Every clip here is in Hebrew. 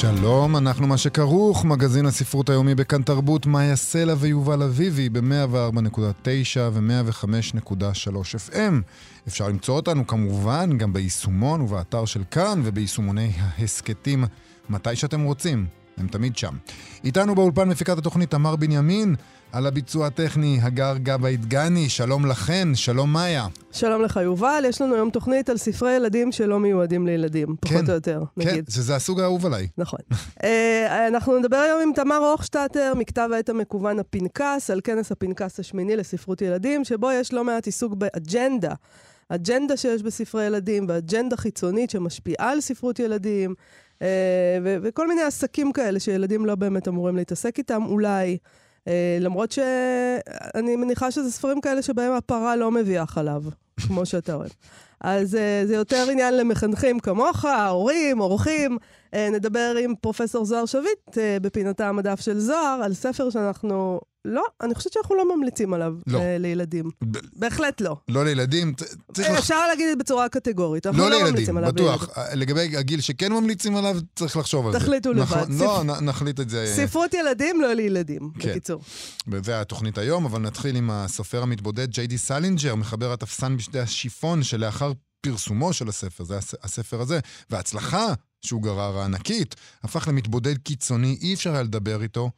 שלום, אנחנו מה שכרוך, מגזין הספרות היומי בכאן תרבות, מאיה סלע ויובל אביבי ב-104.9 ו-105.3 FM. אפשר למצוא אותנו כמובן גם ביישומון ובאתר של כאן וביישומוני ההסכתים מתי שאתם רוצים, הם תמיד שם. איתנו באולפן מפיקת התוכנית תמר בנימין, על הביצוע הטכני, הגר גבאי דגני, שלום לכן, שלום מאיה. שלום לך יובל, יש לנו היום תוכנית על ספרי ילדים שלא מיועדים לילדים, פחות כן, או יותר, כן, נגיד. שזה הסוג האהוב עליי. נכון. אה, אנחנו נדבר היום עם תמר הוכשטטר, מכתב העת המקוון הפנקס, על כנס הפנקס השמיני לספרות ילדים, שבו יש לא מעט עיסוק באג'נדה. אג'נדה שיש בספרי ילדים, ואג'נדה חיצונית שמשפיעה על ספרות ילדים, ו- וכל מיני עסקים כאלה שילדים לא באמת אמורים להתעסק איתם, אולי. אה, למרות שאני מניחה שזה ספרים כאלה שבהם הפרה לא מביאה חלב, כמו שאתה אוהב. אז אה, זה יותר עניין למחנכים כמוך, הורים, אורחים. אה, נדבר עם פרופסור זוהר שביט אה, בפינתה המדף של זוהר, על ספר שאנחנו... לא, אני חושבת שאנחנו לא ממליצים עליו לא. אה, לילדים. ב- בהחלט לא. לא לילדים, צריך לח... אפשר להגיד את זה בצורה קטגורית, אנחנו לא לא לילדים, ממליצים עליו בטוח. לגבי הגיל שכן ממליצים עליו, צריך לחשוב על זה. תחליטו לבד. נכון, ספ- לא, נ- נחליט את זה. ספרות ילדים, לא לילדים, כן. בקיצור. זה התוכנית היום, אבל נתחיל עם הסופר המתבודד ג'יי די סלינג'ר, מחבר התפסן בשדה השיפון, שלאחר פרסומו של הספר, זה הס- הספר הזה, וההצלחה שהוא גרר הענקית, הפך למתבודד קיצוני, אי אפשר היה לדבר איתו.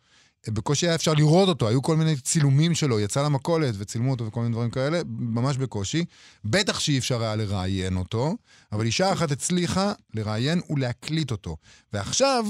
בקושי היה אפשר לראות אותו, היו כל מיני צילומים שלו, יצא למכולת וצילמו אותו וכל מיני דברים כאלה, ממש בקושי. בטח שאי אפשר היה לראיין אותו, אבל אישה אחת הצליחה לראיין ולהקליט אותו. ועכשיו,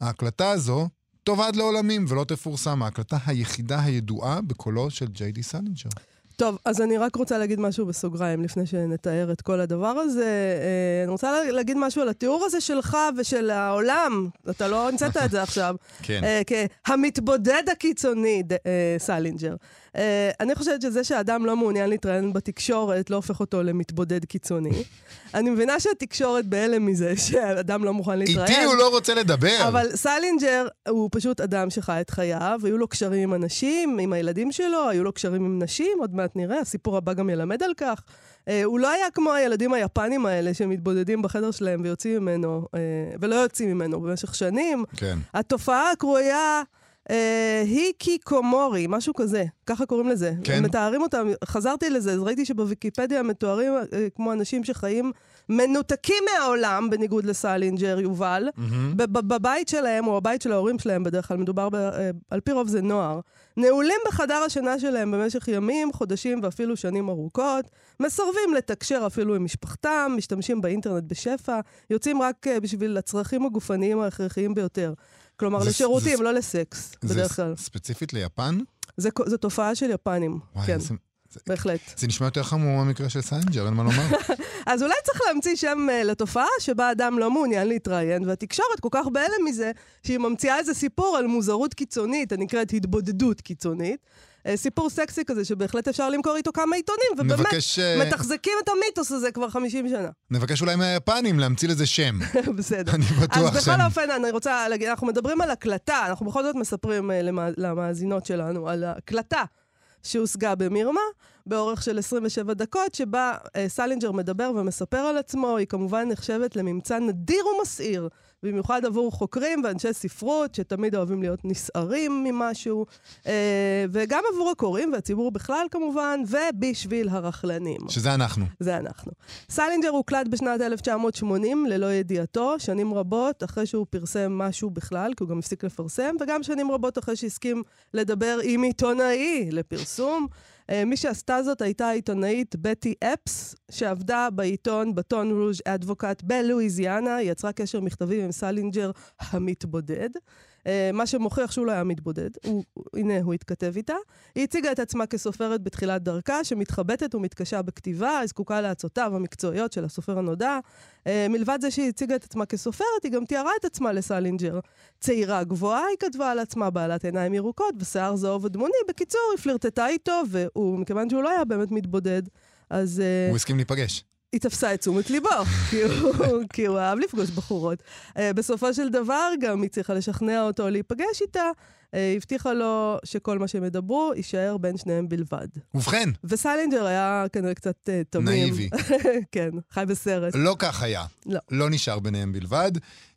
ההקלטה הזו תאבד לעולמים ולא תפורסם. ההקלטה היחידה הידועה בקולו של ג'יי די סלינג'ר. טוב, אז אני רק רוצה להגיד משהו בסוגריים לפני שנתאר את כל הדבר הזה. אה, אני רוצה לה- להגיד משהו על התיאור הזה שלך ושל העולם. אתה לא המצאת את זה עכשיו. כן. אה, כהמתבודד הקיצוני, אה, סלינג'ר. אה, אני חושבת שזה שאדם לא מעוניין להתראיין בתקשורת לא הופך אותו למתבודד קיצוני. אני מבינה שהתקשורת בהלם מזה שאדם לא מוכן להתראיין. איתי הוא לא רוצה לדבר. אבל סלינג'ר הוא פשוט אדם שחי את חייו, היו לו קשרים עם אנשים, עם הילדים שלו, היו לו קשרים עם נשים, עוד מעט נראה, הסיפור הבא גם ילמד על כך. אה, הוא לא היה כמו הילדים היפנים האלה שמתבודדים בחדר שלהם ויוצאים ממנו, אה, ולא יוצאים ממנו במשך שנים. כן. התופעה הקרויה אה, היקיקומורי, משהו כזה, ככה קוראים לזה. כן. מתארים אותם, חזרתי לזה, אז ראיתי שבוויקיפדיה מתוארים אה, כמו אנשים שחיים מנותקים מהעולם, בניגוד לסלינג'ר, יובל. ב- בבית שלהם, או הבית של ההורים שלהם, בדרך כלל מדובר, ב- אה, על פי רוב זה נוער, נעולים בחדר השינה שלהם במשך ימים, חודשים ואפילו שנים ארוכות, מסרבים לתקשר אפילו עם משפחתם, משתמשים באינטרנט בשפע, יוצאים רק אה, בשביל הצרכים הגופניים ההכרחיים ביותר. כלומר, זה- לשירותים, זה- לא לסקס, זה בדרך כלל. ס- ספציפית ליפן? זה, זו תופעה של יפנים, וואי, כן, זה, בהחלט. זה נשמע יותר חמור מהמקרה של סלינג'ר, אין מה לומר. אז אולי צריך להמציא שם uh, לתופעה שבה אדם לא מעוניין להתראיין, והתקשורת כל כך בהלם מזה, שהיא ממציאה איזה סיפור על מוזרות קיצונית, הנקראת התבודדות קיצונית. Uh, סיפור סקסי כזה שבהחלט אפשר למכור איתו כמה עיתונים, ובאמת נבקש, אה, מתחזקים את המיתוס הזה כבר 50 שנה. נבקש אולי מהיפנים להמציא לזה שם. בסדר. אני אז בטוח בכל שהם... אופן, אני רוצה להגיד, אנחנו מדברים על הקלטה, אנחנו בכל זאת מספרים למא, למאזינות שלנו על הקלטה שהושגה במרמה, באורך של 27 דקות, שבה סלינג'ר מדבר ומספר על עצמו, היא כמובן נחשבת לממצא נדיר ומסעיר, במיוחד עבור חוקרים ואנשי ספרות, שתמיד אוהבים להיות נסערים ממשהו, uh, וגם עבור הקוראים והציבור בכלל כמובן, ובשביל הרכלנים. שזה אנחנו. זה אנחנו. סלינג'ר הוקלט בשנת 1980 ללא ידיעתו, שנים רבות אחרי שהוא פרסם משהו בכלל, כי הוא גם הפסיק לפרסם, וגם שנים רבות אחרי שהסכים לדבר עם עיתונאי לפרסום. אה, מי שעשתה זאת הייתה העיתונאית בטי אפס, שעבדה בעיתון בטון רוז' אדבוקייט בלואיזיאנה, היא יצרה קשר מכתבים עם סלינג'ר המתבודד. אה, מה שמוכיח שהוא לא היה מתבודד. הוא, הנה, הוא התכתב איתה. היא הציגה את עצמה כסופרת בתחילת דרכה, שמתחבטת ומתקשה בכתיבה, היא זקוקה לעצותיו המקצועיות של הסופר הנודע. אה, מלבד זה שהיא הציגה את עצמה כסופרת, היא גם תיארה את עצמה לסלינג'ר. צעירה גבוהה, היא כתבה על עצמה, בעלת עיניים ירוקות ושיער זהוב אדמוני. בקיצור, היא פלירטטה איתו, והוא, שהוא לא היה באמת מתבודד, אז... אה, הוא הסכים להיפגש. היא תפסה את תשומת ליבו, כי, הוא, כי הוא אהב לפגוש בחורות. אה, בסופו של דבר גם היא צריכה לשכנע אותו להיפגש איתה, אה, הבטיחה לו שכל מה שהם ידברו יישאר בין שניהם בלבד. ובכן, וסלינג'ר היה כנראה קצת אה, תמים. נאיבי. כן, חי בסרט. לא כך היה. לא. לא נשאר ביניהם בלבד.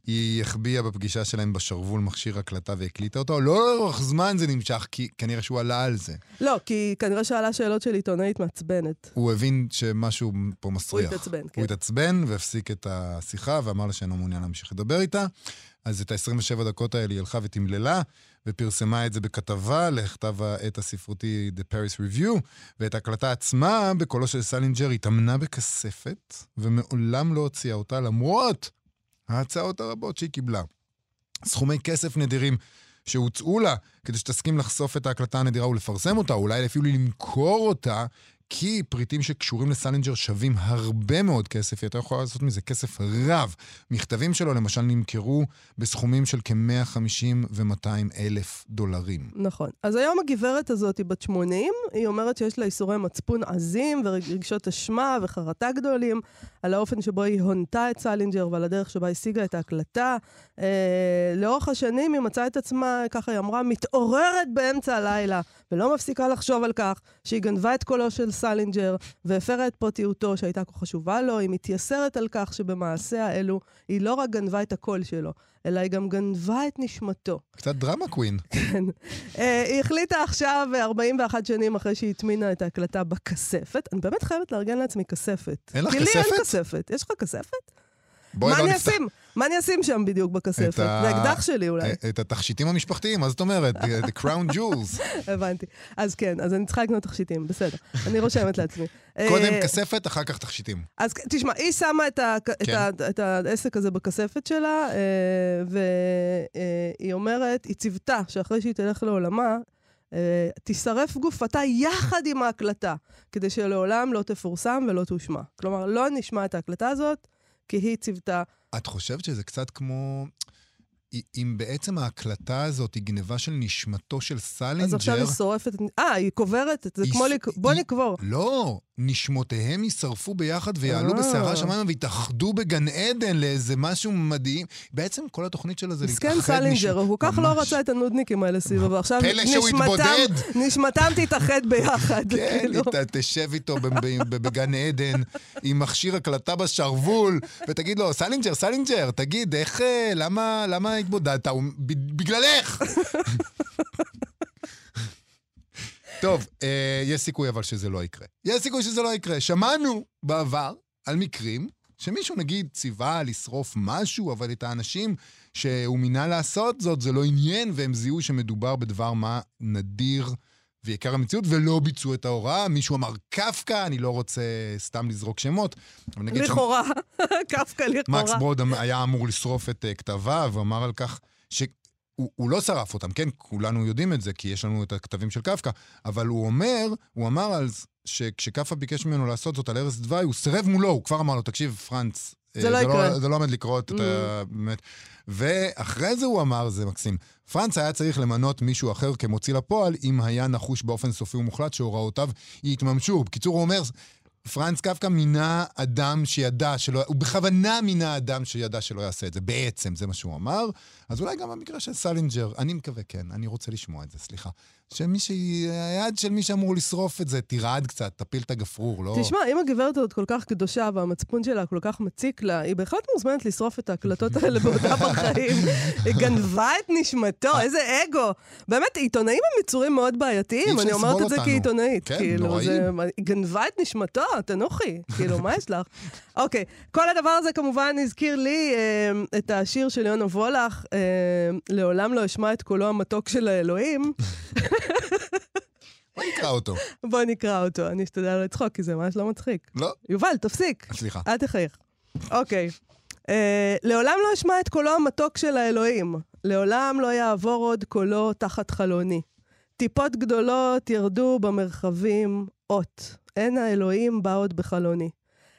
היא החביאה בפגישה שלהם בשרוול מכשיר הקלטה והקליטה אותו. לא לאורך זמן זה נמשך, כי כנראה שהוא עלה על זה. לא, כי כנראה שאלה שאלות של עיתונאית מעצבנת. הוא הבין שמשהו פה מסריח. הוא התעצבן, כן. הוא התעצבן והפסיק את השיחה ואמר לה שאינו מעוניין להמשיך לדבר איתה. אז את ה-27 דקות האלה היא הלכה ותמללה, ופרסמה את זה בכתבה לכתב העת הספרותי The Paris Review, ואת ההקלטה עצמה, בקולו של סלינג'ר, היא טמנה בכספת, ומעולם לא הוציאה אותה, למרות ההצעות הרבות שהיא קיבלה. סכומי כסף נדירים שהוצעו לה כדי שתסכים לחשוף את ההקלטה הנדירה ולפרסם אותה, אולי אפילו למכור אותה, כי פריטים שקשורים לסלינג'ר שווים הרבה מאוד כסף, היא הייתה יכולה לעשות מזה כסף רב. מכתבים שלו למשל נמכרו בסכומים של כ-150 ו-200 אלף דולרים. נכון. אז היום הגברת הזאת היא בת 80, היא אומרת שיש לה ייסורי מצפון עזים ורגשות אשמה וחרטה גדולים על האופן שבו היא הונתה את סלינג'ר ועל הדרך שבה השיגה את ההקלטה. אה, לאורך השנים היא מצאה את עצמה, ככה היא אמרה, מתעוררת באמצע הלילה, ולא מפסיקה לחשוב על כך שהיא גנבה את קולו של סלינג'ר והפרה את פרטיותו שהייתה כה חשובה לו. היא מתייסרת על כך שבמעשיה אלו היא לא רק גנבה את הקול שלו, אלא היא גם גנבה את נשמתו. קצת דרמה קווין. כן. אה, היא החליטה עכשיו, אה, 41 שנים אחרי שהיא הטמינה את ההקלטה בכספת, אני באמת חייבת לארגן לעצמי כספת. אין לך כי לי אין כספת? כספת. יש לך כספת? מה לא אני נפתח אשים? מה אני אשים שם בדיוק בכספת? זה האקדח שלי אולי. את התכשיטים המשפחתיים, מה זאת אומרת? The crown jewels. הבנתי. אז כן, אז אני צריכה לקנות תכשיטים, בסדר. אני רושמת לעצמי. קודם אה, כספת, אחר כך תכשיטים. אז תשמע, היא שמה את, ה, את, כן. ה, את העסק הזה בכספת שלה, אה, והיא אומרת, היא ציוותה שאחרי שהיא תלך לעולמה, אה, תישרף גופתה יחד עם ההקלטה, כדי שלעולם לא תפורסם ולא תושמע. כלומר, לא נשמע את ההקלטה הזאת, כי היא ציוותה... את חושבת שזה קצת כמו... אם בעצם ההקלטה הזאת היא גניבה של נשמתו של סלינג'ר... אז עכשיו היא שורפת... אה, היא קוברת? זה היא כמו... לק... בוא היא- נקבור. לא, נשמותיהם יישרפו ביחד ויעלו אה. בסערה השמיים ויתאחדו בגן עדן לאיזה משהו מדהים. בעצם כל התוכנית שלו זה להתאחד. מסכן סלינג'ר, הוא כל כך לא. רצה את הנודניקים האלה סביבו, ועכשיו נשמתם- תתאחד ביחד. כן, כאילו. תשב איתו בגן עדן עם מכשיר הקלטה בשרוול, ותגיד לו, סלינג'ר, סלינג'ר, תגיד, איך, אה, למה, למה התבודדת? הוא, בגללך! טוב, אה, יש סיכוי אבל שזה לא יקרה. יש סיכוי שזה לא יקרה. שמענו בעבר על מקרים שמישהו נגיד ציווה לשרוף משהו, אבל את האנשים שהוא מינה לעשות זאת, זה לא עניין, והם זיהו שמדובר בדבר מה נדיר ויקר המציאות, ולא ביצעו את ההוראה. מישהו אמר קפקא, אני לא רוצה סתם לזרוק שמות. לכאורה, קפקא לכאורה. מקס ברוד אמ- היה אמור לשרוף את uh, כתביו, ואמר על כך שהוא הוא לא שרף אותם, כן? כולנו יודעים את זה, כי יש לנו את הכתבים של קפקא, אבל הוא אומר, הוא אמר על שכשקפקא ביקש ממנו לעשות זאת על ערש דווי, הוא סירב מולו, הוא כבר אמר לו, תקשיב, פרנץ, אה, זה לא יקרה." זה לא עומד לקרות, אתה באמת... ואחרי זה הוא אמר, זה מקסים, פרנץ היה צריך למנות מישהו אחר כמוציא לפועל, אם היה נחוש באופן סופי ומוחלט שהוראותיו יתממשו. בקיצור, הוא אומר, פרנץ קפקא מינה אדם שידע שלא, הוא בכוונה מינה אדם שידע שלא יעשה את זה, בעצם, זה מה שהוא אמר. אז אולי גם במקרה של סלינג'ר, אני מקווה, כן, אני רוצה לשמוע את זה, סליחה. שמי שהיד של מי שאמור לשרוף את זה תרעד קצת, תפיל את הגפרור, לא... תשמע, אם הגברת הזאת כל כך קדושה והמצפון שלה כל כך מציק לה, היא בהחלט מוזמנת לשרוף את ההקלטות האלה בעודה בחיים. היא גנבה את נשמתו, איזה אגו. באמת, עיתונאים הם יצורים מאוד בעייתיים, אני אומרת את זה. כעיתונאית. כן, כאילו, נוראים. זה- היא גנבה את נשמתו, תנוחי. כאילו, מה יש לך? אוקיי, כל הדבר הזה כמובן הזכיר לי אה, את השיר של יונה וולך, אה, לעולם לא אשמע את קולו המתוק של האלוהים. בוא נקרא אותו. בוא נקרא אותו, אני אשתדל לא לצחוק, כי זה ממש לא מצחיק. לא, יובל, תפסיק. סליחה. אל תחייך. אוקיי. אה, לעולם לא אשמע את קולו המתוק של האלוהים. לעולם לא יעבור עוד קולו תחת חלוני. טיפות גדולות ירדו במרחבים, אות. אין האלוהים בא עוד בחלוני.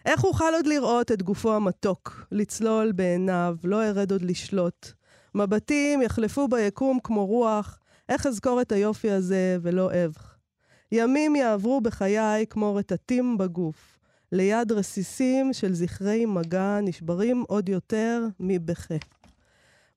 איך אוכל עוד לראות את גופו המתוק, לצלול בעיניו, לא ארד עוד לשלוט. מבטים יחלפו ביקום כמו רוח, איך אזכור את היופי הזה ולא אבך. ימים יעברו בחיי כמו רטטים בגוף, ליד רסיסים של זכרי מגע נשברים עוד יותר מבכה.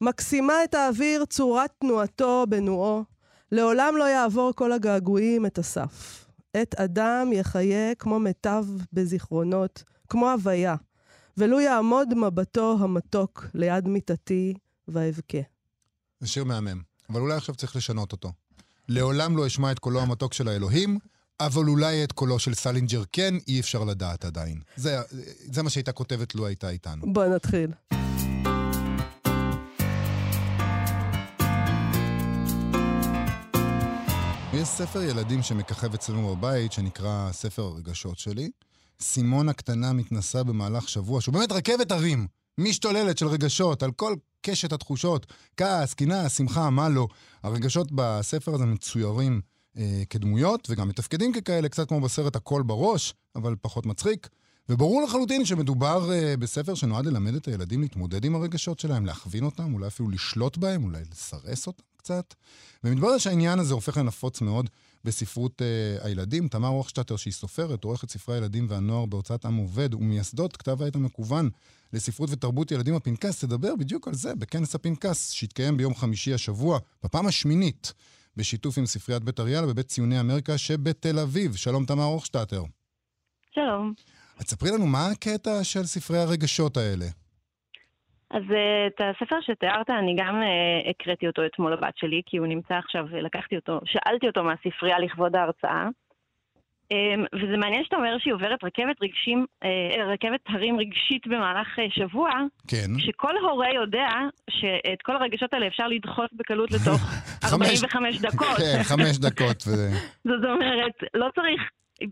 מקסימה את האוויר צורת תנועתו בנועו, לעולם לא יעבור כל הגעגועים את הסף. עת אדם יחיה כמו מיטב בזיכרונות, כמו הוויה, ולו יעמוד מבטו המתוק ליד מיטתי ואבכה. זה שיר מהמם, אבל אולי עכשיו צריך לשנות אותו. לעולם לא אשמע את קולו המתוק של האלוהים, אבל אולי את קולו של סלינג'ר כן, אי אפשר לדעת עדיין. זה, זה מה שהייתה כותבת לו הייתה איתנו. בוא נתחיל. יש ספר ילדים שמככב אצלנו בבית, שנקרא ספר הרגשות שלי. סימון הקטנה מתנסה במהלך שבוע, שהוא באמת רכבת הרים, משתוללת של רגשות, על כל קשת התחושות, כעס, קנאה, שמחה, מה לא. הרגשות בספר הזה מצוירים אה, כדמויות, וגם מתפקדים ככאלה, קצת כמו בסרט הכל בראש, אבל פחות מצחיק. וברור לחלוטין שמדובר אה, בספר שנועד ללמד את הילדים להתמודד עם הרגשות שלהם, להכווין אותם, אולי אפילו לשלוט בהם, אולי לסרס אותם קצת. ומתברר שהעניין הזה הופך לנפוץ מאוד בספרות אה, הילדים. תמר רוכשטטר, שהיא סופרת, עורכת ספרי הילדים והנוער בהוצאת עם עובד, ומייסדות כתב העת המקוון לספרות ותרבות ילדים הפנקס, תדבר בדיוק על זה בכנס הפנקס, שהתקיים ביום חמישי השבוע, בפעם השמינית, בשיתוף עם ספריית בית אריאלה בבית ציוני אמריקה שבתל אביב. שלום, תמר רוכשטטר. שלום. אז ספרי לנו, מה הקטע של ספרי הרגשות האלה? אז uh, את הספר שתיארת, אני גם uh, הקראתי אותו אתמול לבת שלי, כי הוא נמצא עכשיו, לקחתי אותו, שאלתי אותו מהספרייה לכבוד ההרצאה. Um, וזה מעניין שאתה אומר שהיא עוברת רכבת רגשים, uh, רכבת הרים רגשית במהלך uh, שבוע, כן. שכל הורה יודע שאת כל הרגשות האלה אפשר לדחוס בקלות לתוך 45 דקות. כן, חמש דקות. ו... זאת אומרת, לא צריך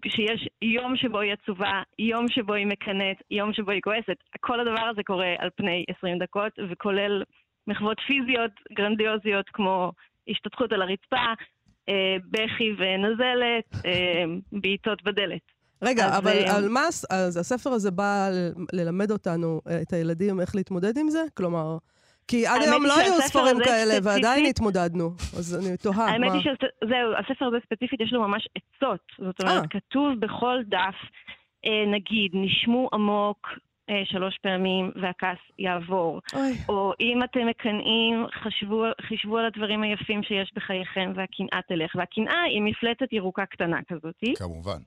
שיש יום שבו היא עצובה, יום שבו היא מקנאת, יום שבו היא כועסת. כל הדבר הזה קורה על פני 20 דקות, וכולל מחוות פיזיות גרנדיוזיות כמו השתתחות על הרצפה, אה, בכי ונזלת, אה, בעיטות בדלת. רגע, אז, אבל אה, על מה, אז הספר הזה בא ללמד אותנו, אה, את הילדים, איך להתמודד עם זה? כלומר, כי עד היום לא היו ספרים כאלה, ספציפית- ועדיין התמודדנו. אז אני תוהה, האמת מה... היא שזהו, הספר הזה ספציפית יש לו ממש עצות. זאת אומרת, אה. כתוב בכל דף, אה, נגיד, נשמו עמוק אה, שלוש פעמים והכעס יעבור. אוי, או אם אתם מקנאים, חשבו, חישבו על הדברים היפים שיש בחייכם והקנאה תלך. והקנאה היא מפלצת ירוקה קטנה כזאתי, כמובן.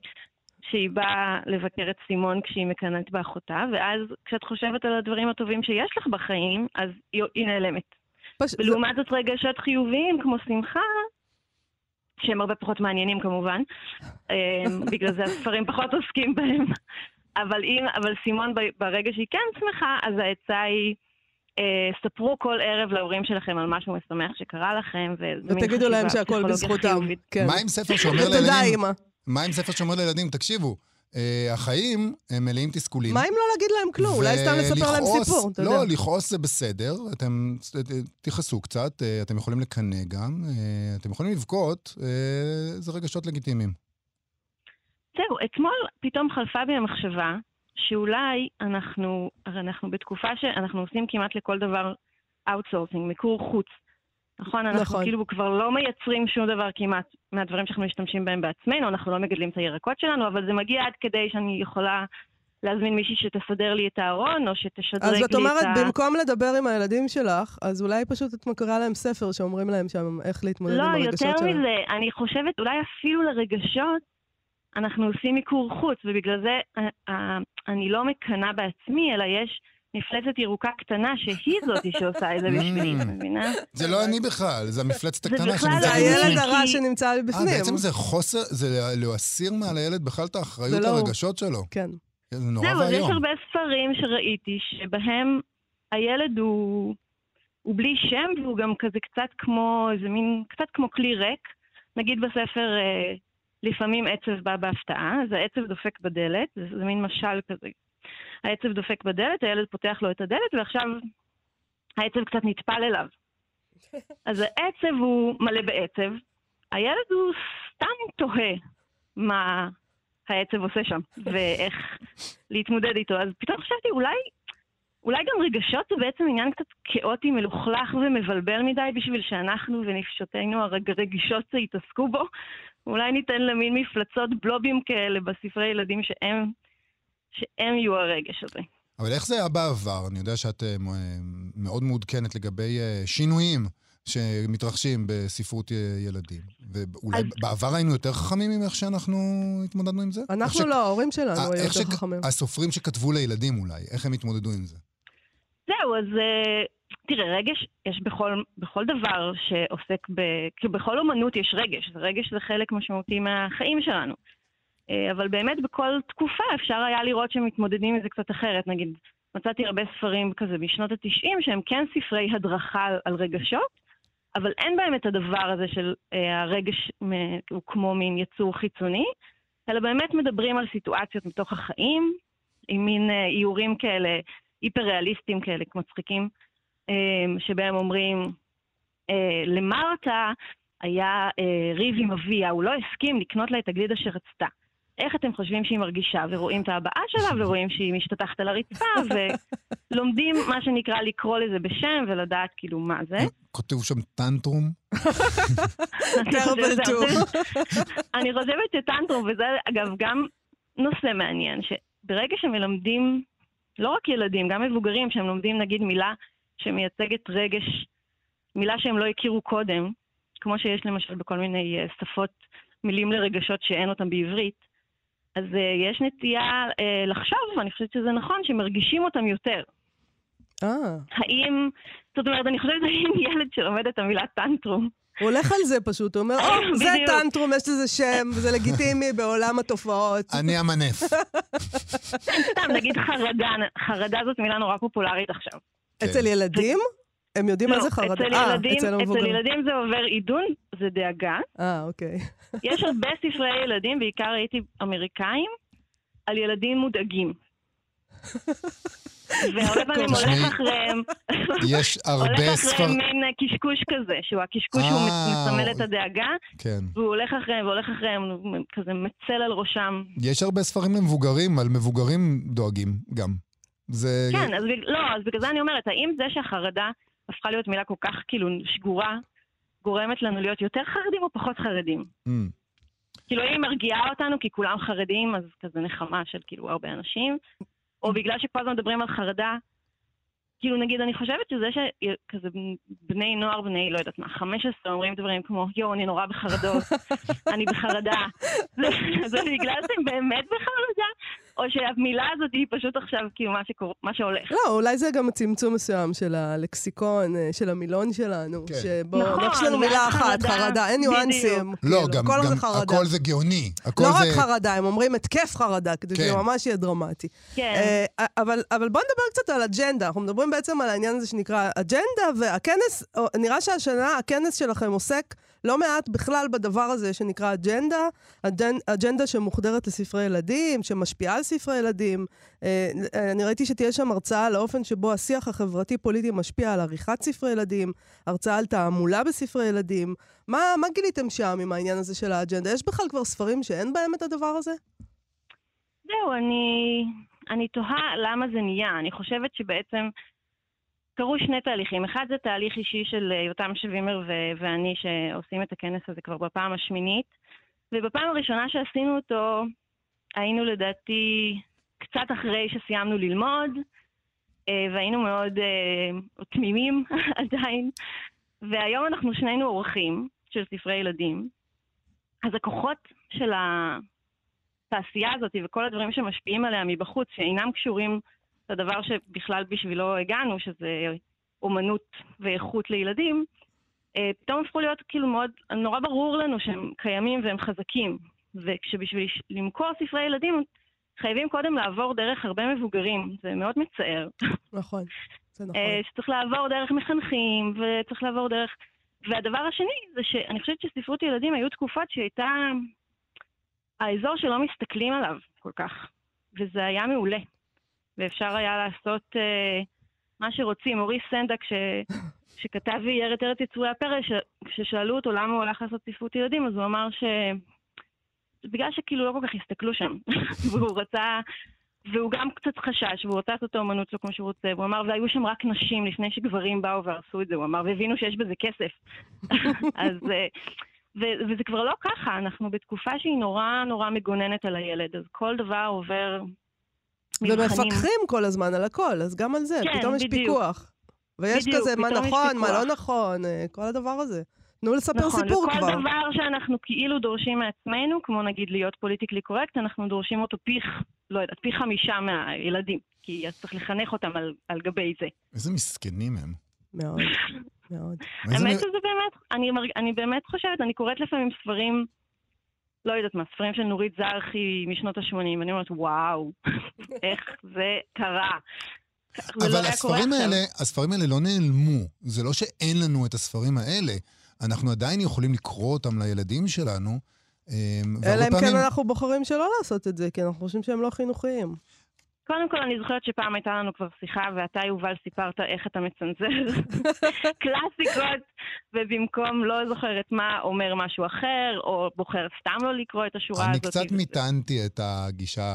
שהיא באה לבקר את סימון כשהיא מקנאת באחותה, ואז כשאת חושבת על הדברים הטובים שיש לך בחיים, אז היא, היא נעלמת. פש... זה- ולעומת זאת רגשות חיוביים כמו שמחה, שהם הרבה פחות מעניינים כמובן, אמ, בגלל זה הספרים פחות עוסקים בהם. אבל, אם, אבל סימון ברגע שהיא כן שמחה, אז העצה היא, אה, ספרו כל ערב להורים שלכם על משהו משמח שקרה לכם, ותגידו להם שהכל בזכותם. כן. מה עם ספר שאומר לילדים... אימא. מה עם ספר שאומר לילדים, תקשיבו, אה, החיים הם מלאים תסכולים. מה אם לא להגיד להם כלום? אולי סתם לספר להם סיפור, אתה יודע. לא, לכעוס זה בסדר, אתם ת- תכעסו קצת, אה, אתם יכולים לקנא גם, אה, אתם יכולים לבכות, אה, זה רגשות לגיטימיים. זהו, אתמול פתאום חלפה בי המחשבה שאולי אנחנו, הרי אנחנו בתקופה שאנחנו עושים כמעט לכל דבר אאוטסורסינג, מיקור חוץ. נכון? אנחנו נכון. כאילו כבר לא מייצרים שום דבר כמעט מהדברים שאנחנו משתמשים בהם בעצמנו, אנחנו לא מגדלים את הירקות שלנו, אבל זה מגיע עד כדי שאני יכולה להזמין מישהי שתסדר לי את הארון, או שתשדרג אז לי את אומרת, את ה... במקום לדבר עם הילדים שלך, אז אולי פשוט את מקריאה להם ספר שאומרים להם שם איך להתמודד לא, עם הרגשות יותר שלהם. מזה, אני חושבת אולי אפילו לרגשות אנחנו עושים מיקור חוץ, ובגלל זה אה, אה, אני לא מקנאה בעצמי, אלא יש מפלצת ירוקה קטנה שהיא זאתי שעושה את זה בשבילי, את מבינה? זה לא אני בכלל, זה המפלצת זה הקטנה בכלל שנמצאת זה לא לי אני. הילד בפנים. הרע שנמצא אה, בפנים. בעצם זה חוסר, זה להסיר מעל הילד בכלל את האחריות זה לא הוא. לרגשות שלו. כן. זה נורא זהו, אז יש ואיום. הרבה ספרים שראיתי שבהם הילד הוא, הוא בלי שם והוא גם כזה קצת כמו, איזה מין, קצת כמו כלי ריק. נגיד בספר לפעמים עצב בא בהפתעה, אז העצב דופק בדלת, זה, זה מין משל כזה. העצב דופק בדלת, הילד פותח לו את הדלת, ועכשיו העצב קצת נטפל אליו. אז העצב הוא מלא בעצב, הילד הוא סתם תוהה מה העצב עושה שם, ואיך להתמודד איתו. אז פתאום חשבתי, אולי, אולי גם רגשות זה בעצם עניין קצת כאוטי, מלוכלך ומבלבל מדי בשביל שאנחנו ונפשותינו הרגישות יתעסקו בו. אולי ניתן למין מפלצות בלובים כאלה בספרי ילדים שהם, שהם יהיו הרגש הזה. אבל איך זה היה בעבר? אני יודע שאת אה, מאוד מעודכנת לגבי אה, שינויים שמתרחשים בספרות ילדים. ואולי אז... בעבר היינו יותר חכמים עם איך שאנחנו התמודדנו עם זה? אנחנו ש... לא, ההורים שלנו אה, היו יותר ש... חכמים. הסופרים שכתבו לילדים אולי, איך הם התמודדו עם זה? זהו, אז תראה, רגש יש בכל, בכל דבר שעוסק ב... כאילו בכל אומנות יש רגש, רגש זה חלק משמעותי מהחיים שלנו. אה, אבל באמת בכל תקופה אפשר היה לראות שהם מתמודדים עם זה קצת אחרת. נגיד, מצאתי הרבה ספרים כזה בשנות ה-90 שהם כן ספרי הדרכה על רגשות, אבל אין בהם את הדבר הזה של אה, הרגש הוא כמו מין יצור חיצוני, אלא באמת מדברים על סיטואציות מתוך החיים, עם מין אה, איורים כאלה, היפר-ריאליסטיים כאלה, מצחיקים. אמ, שבהם אומרים, אה, למרתה היה אה, ריב עם אביה, הוא לא הסכים לקנות לה את הגלידה שרצתה. איך אתם חושבים שהיא מרגישה? ורואים את ההבעה שלה, ורואים שהיא משתטחת על הרצפה, ולומדים מה שנקרא לקרוא לזה בשם, ולדעת כאילו מה זה. כותב שם טנטרום? אני חושבת שטנטרום, וזה אגב גם נושא מעניין, שברגע שמלמדים, לא רק ילדים, גם מבוגרים, שהם לומדים נגיד מילה שמייצגת רגש, מילה שהם לא הכירו קודם, כמו שיש למשל בכל מיני uh, שפות, מילים לרגשות שאין אותם בעברית, אז uh, יש נטייה uh, לחשוב, ואני חושבת שזה נכון, שמרגישים אותם יותר. אה. האם, זאת אומרת, אני חושבת, האם ילד שלומד את המילה טנטרום, הוא הולך על זה פשוט, הוא אומר, או, זה טנטרום, יש לזה שם, וזה לגיטימי בעולם התופעות. אני המנף. סתם, נגיד חרדה, חרדה זאת מילה נורא פופולרית עכשיו. כן. אצל ילדים? הם יודעים מה זה חרדה? לא, אצל ילדים, אצל ילדים זה עובר עידון, זה דאגה. אה, אוקיי. יש הרבה ספרי ילדים, בעיקר ראיתי אמריקאים, על ילדים מודאגים. והרבה פעמים הולך אחריהם, יש הרבה ספר... הולך אחריהם מין קשקוש כזה, שהוא הקשקוש שהוא אה, מסמל את הדאגה, כן. והוא הולך אחריהם והולך אחריהם, כזה מצל על ראשם. יש הרבה ספרים למבוגרים, על מבוגרים דואגים גם. זה... כן, אז, לא, אז בגלל זה אני אומרת, האם זה שהחרדה הפכה להיות מילה כל כך כאילו שגורה, גורמת לנו להיות יותר חרדים או פחות חרדים? Mm. כאילו, היא מרגיעה אותנו כי כולם חרדים, אז כזה נחמה של כאילו הרבה אנשים, או בגלל שכל הזמן מדברים על חרדה, כאילו נגיד, אני חושבת שזה שכזה בני נוער, בני, לא יודעת מה, 15 אומרים דברים כמו, יואו, אני נורא בחרדות, אני בחרדה. זה בגלל שהם באמת בחרדה, או שהמילה הזאת היא פשוט עכשיו כאילו מה, שקור... מה שהולך. לא, אולי זה גם צמצום מסוים של הלקסיקון, אה, של המילון שלנו. כן. שבו, נכון, יש לנו מילה אחת, חרדה, אין ניואנסים. לא, כאילו, גם, הכל גם זה הכל זה גאוני. הכל לא זה... רק חרדה, הם אומרים התקף חרדה, כדי כן. שזה ממש יהיה דרמטי. כן. Uh, אבל, אבל בוא נדבר קצת על אג'נדה. אנחנו מדברים בעצם על העניין הזה שנקרא אג'נדה, והכנס, נראה שהשנה הכנס שלכם עוסק... לא מעט בכלל בדבר הזה שנקרא אג'נדה, אג'נדה שמוחדרת לספרי ילדים, שמשפיעה על ספרי ילדים. אה, אני ראיתי שתהיה שם הרצאה על האופן שבו השיח החברתי-פוליטי משפיע על עריכת ספרי ילדים, הרצאה על תעמולה בספרי ילדים. מה, מה גיליתם שם עם העניין הזה של האג'נדה? יש בכלל כבר ספרים שאין בהם את הדבר הזה? זהו, אני, אני תוהה למה זה נהיה. אני חושבת שבעצם... קרו שני תהליכים. אחד זה תהליך אישי של אה, יותם שווימר ו- ואני שעושים את הכנס הזה כבר בפעם השמינית. ובפעם הראשונה שעשינו אותו, היינו לדעתי קצת אחרי שסיימנו ללמוד, אה, והיינו מאוד uh, תמימים עדיין. והיום אנחנו שנינו אורחים של ספרי ילדים. אז הכוחות של התעשייה הזאת וכל הדברים שמשפיעים עליה מבחוץ, שאינם קשורים זה הדבר שבכלל בשבילו הגענו, שזה אומנות ואיכות לילדים, אה, פתאום הפכו להיות כאילו מאוד, נורא ברור לנו שהם קיימים והם חזקים. וכשבשביל למכור ספרי ילדים, חייבים קודם לעבור דרך הרבה מבוגרים. זה מאוד מצער. נכון, זה נכון. אה, שצריך לעבור דרך מחנכים, וצריך לעבור דרך... והדבר השני זה שאני חושבת שספרות ילדים היו תקופות שהייתה האזור שלא מסתכלים עליו כל כך, וזה היה מעולה. ואפשר היה לעשות אה, מה שרוצים. מוריס סנדק, ש... שכתב ואייר את ארץ יצורי הפרא, ש... כששאלו אותו למה הוא הלך לעשות ספרות ילדים, אז הוא אמר ש... בגלל שכאילו לא כל כך הסתכלו שם, והוא רצה... והוא גם קצת חשש, והוא רצה לעשות את האומנות שלו כמו שהוא רוצה, והוא אמר, והיו שם רק נשים לפני שגברים באו והרסו את זה, הוא אמר, והבינו שיש בזה כסף. אז... אה, ו- וזה כבר לא ככה, אנחנו בתקופה שהיא נורא נורא מגוננת על הילד, אז כל דבר עובר מבחנים. ומפקחים כל הזמן על הכל, אז גם על זה, כן, פתאום יש בדיוק. פיקוח. ויש בדיוק, כזה מה נכון, מה. לא נכון, אה, כל הדבר הזה. תנו לספר נכון, סיפור וכל כבר. דבר שאנחנו כאילו דורשים מעצמנו, כמו נגיד להיות פוליטיקלי קורקט, אנחנו דורשים אותו פי, לא יודעת, פי חמישה מהילדים. כי אז צריך לחנך אותם על, על גבי זה. איזה מסכנים הם. מאוד, מאוד. האמת שזה באמת, אני, אני באמת חושבת, אני קוראת לפעמים ספרים, לא יודעת מה, ספרים של נורית זרחי משנות ה-80, ואני אומרת, וואו, איך זה קרה. לא אבל הספרים. האלה, הספרים האלה לא נעלמו. זה לא שאין לנו את הספרים האלה. אנחנו עדיין יכולים לקרוא אותם לילדים שלנו. אמ, אלא אם כן. אנחנו בוחרים שלא לעשות את זה, כי אנחנו חושבים שהם לא חינוכיים. קודם כל, אני זוכרת שפעם הייתה לנו כבר שיחה, ואתה, יובל, סיפרת איך אתה מצנזר קלאסיקות, ובמקום לא זוכרת מה, אומר משהו אחר, או בוחר סתם לא לקרוא את השורה אני הזאת. קצת מיתנתי את הגישה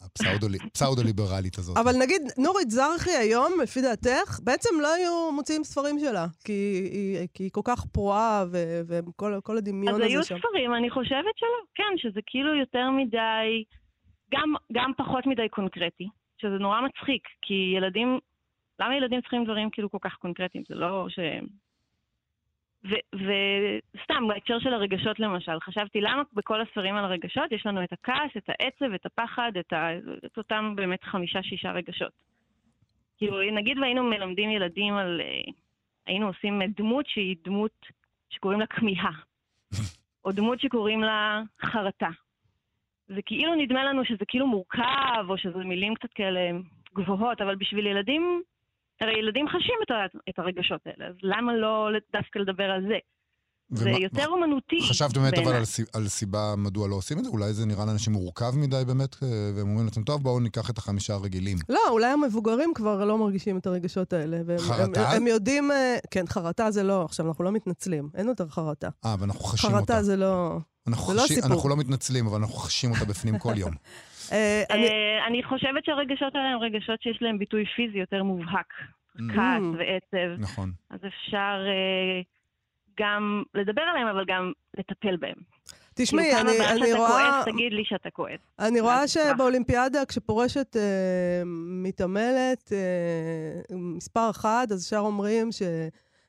הפסאודו- הפסאודו-ליברלית הזאת. אבל נגיד, נורית זרחי היום, לפי דעתך, בעצם לא היו מוציאים ספרים שלה, כי היא, כי היא כל כך פרועה, וכל כל הדמיון אז הזה היו שם. ספרים, אני חושבת שלא. כן, שזה כאילו יותר מדי, גם, גם פחות מדי קונקרטי, שזה נורא מצחיק, כי ילדים, למה ילדים צריכים דברים כאילו כל כך קונקרטיים? זה לא ש... וסתם, בהקשר של הרגשות למשל, חשבתי למה בכל הספרים על הרגשות יש לנו את הכעס, את העצב, את הפחד, את, ה... את אותם באמת חמישה-שישה רגשות. כאילו, נגיד והיינו מלמדים ילדים על... אה, היינו עושים דמות שהיא דמות שקוראים לה כמיהה. או דמות שקוראים לה חרטה. זה כאילו נדמה לנו שזה כאילו מורכב, או שזה מילים קצת כאלה גבוהות, אבל בשביל ילדים, הרי ילדים חשים את, ה- את הרגשות האלה, אז למה לא דווקא לדבר על זה? זה ומה- יותר אומנותי. חשבת באמת אבל בעיניי. על, על סיבה מדוע לא עושים את זה? אולי זה נראה לאנשים מורכב מדי באמת, אה, והם אומרים לעצמם, טוב, בואו ניקח את החמישה הרגילים. לא, אולי המבוגרים כבר לא מרגישים את הרגשות האלה. והם, חרטה? הם, הם יודעים... אה, כן, חרטה זה לא, עכשיו, אנחנו לא מתנצלים, אין יותר חרטה. אה, ואנחנו חשים אותה. חרטה זה לא... אנחנו, זה לא חשים, הסיפור. אנחנו לא מתנצלים, אבל אנחנו חשים אותה בפנים כל יום. אה, אני, אה, אני חושבת שהרגשות האלה הם רגשות שיש להם ביטוי פיזי יותר מובהק. Mm. כעס ועצב. נכון. אז אפשר אה, גם לדבר עליהם, אבל גם לטפל בהם. תשמעי, כאילו, אני, פעם הבאה אני שאתה רואה... כועס, תגיד לי שאתה כועס. אני רואה. שבאולימפיאדה, כשפורשת אה, מתעמלת אה, מספר אחד, אז ישר אומרים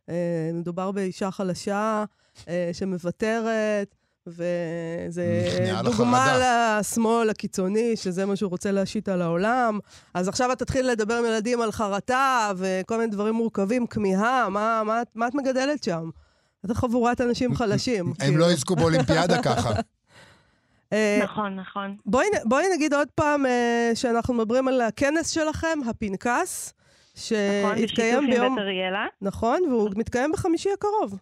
שמדובר באישה חלשה אה, שמוותרת, וזה דוגמה. לשמאל הקיצוני, שזה מה שהוא רוצה להשית על העולם. אז עכשיו את תתחיל לדבר עם ילדים על חרטה וכל מיני דברים מורכבים, כמיהה, מה, מה, את- מה את מגדלת שם? איזה חבורת אנשים חלשים. הם כאילו. לא יזכו באולימפיאדה ככה. אה, נכון, נכון. בואי, נגיד עוד פעם אה, שאנחנו מדברים על הכנס שלכם, הפנקס, נכון, בשיתוף שהתקיים עם ביום... בית אריאלה. נכון, והוא מתקיים בחמישי הקרוב.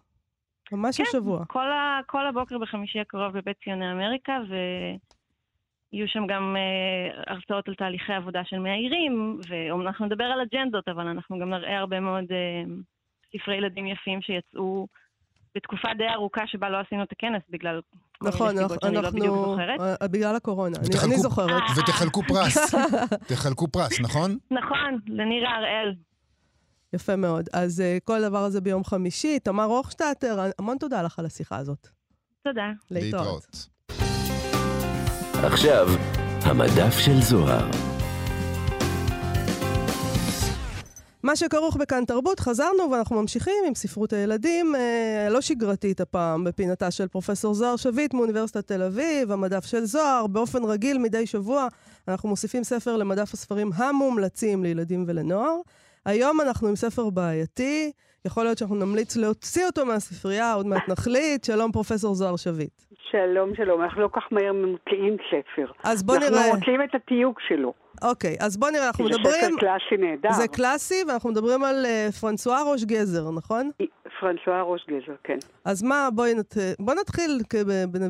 ממש כן. השבוע. כל, ה, כל הבוקר בחמישי הקרוב בבית ציוני אמריקה, ויהיו שם גם אה, הרצאות על תהליכי עבודה של מאיירים, ואנחנו נדבר על אג'נדות, אבל אנחנו גם נראה הרבה מאוד אה, ספרי ילדים יפים שיצאו בתקופה די ארוכה שבה לא עשינו את הכנס, בגלל כל נכון, שאני לא. אה, בגלל הקורונה. אני, זוכרת. ותחלקו פרס. תחלקו פרס, נכון? נכון, לנירה הראל. יפה מאוד. אז אה, כל הדבר הזה ביום חמישי. תמר הוכשטטר, המון תודה לך על השיחה הזאת. תודה. להתראות. עכשיו, המדף של זוהר. מה שכרוך בכאן תרבות, חזרנו ואנחנו ממשיכים עם ספרות הילדים, אה, לא שגרתית הפעם, בפינתה של פרופסור זוהר שביט מאוניברסיטת תל אביב, המדף של זוהר. באופן רגיל מדי שבוע אנחנו מוסיפים ספר למדף הספרים המומלצים לילדים ולנוער. היום אנחנו עם ספר בעייתי, יכול להיות שאנחנו נמליץ להוציא אותו מהספרייה, עוד מעט נחליט. שלום פרופסור זוהר שביט. שלום, שלום. אנחנו לא כך מהר מוציאים ספר. אז בוא נראה, אנחנו מוציאים את התיוג שלו. אוקיי, אז בוא נראה, אנחנו זה מדברים, ספר קלאסי נהדר. זה קלאסי, ואנחנו מדברים על אה, פרנסואה ראש גזר, נכון? פרנסואה ראש גזר, כן. אז מה, בואי נת... בוא נתחיל.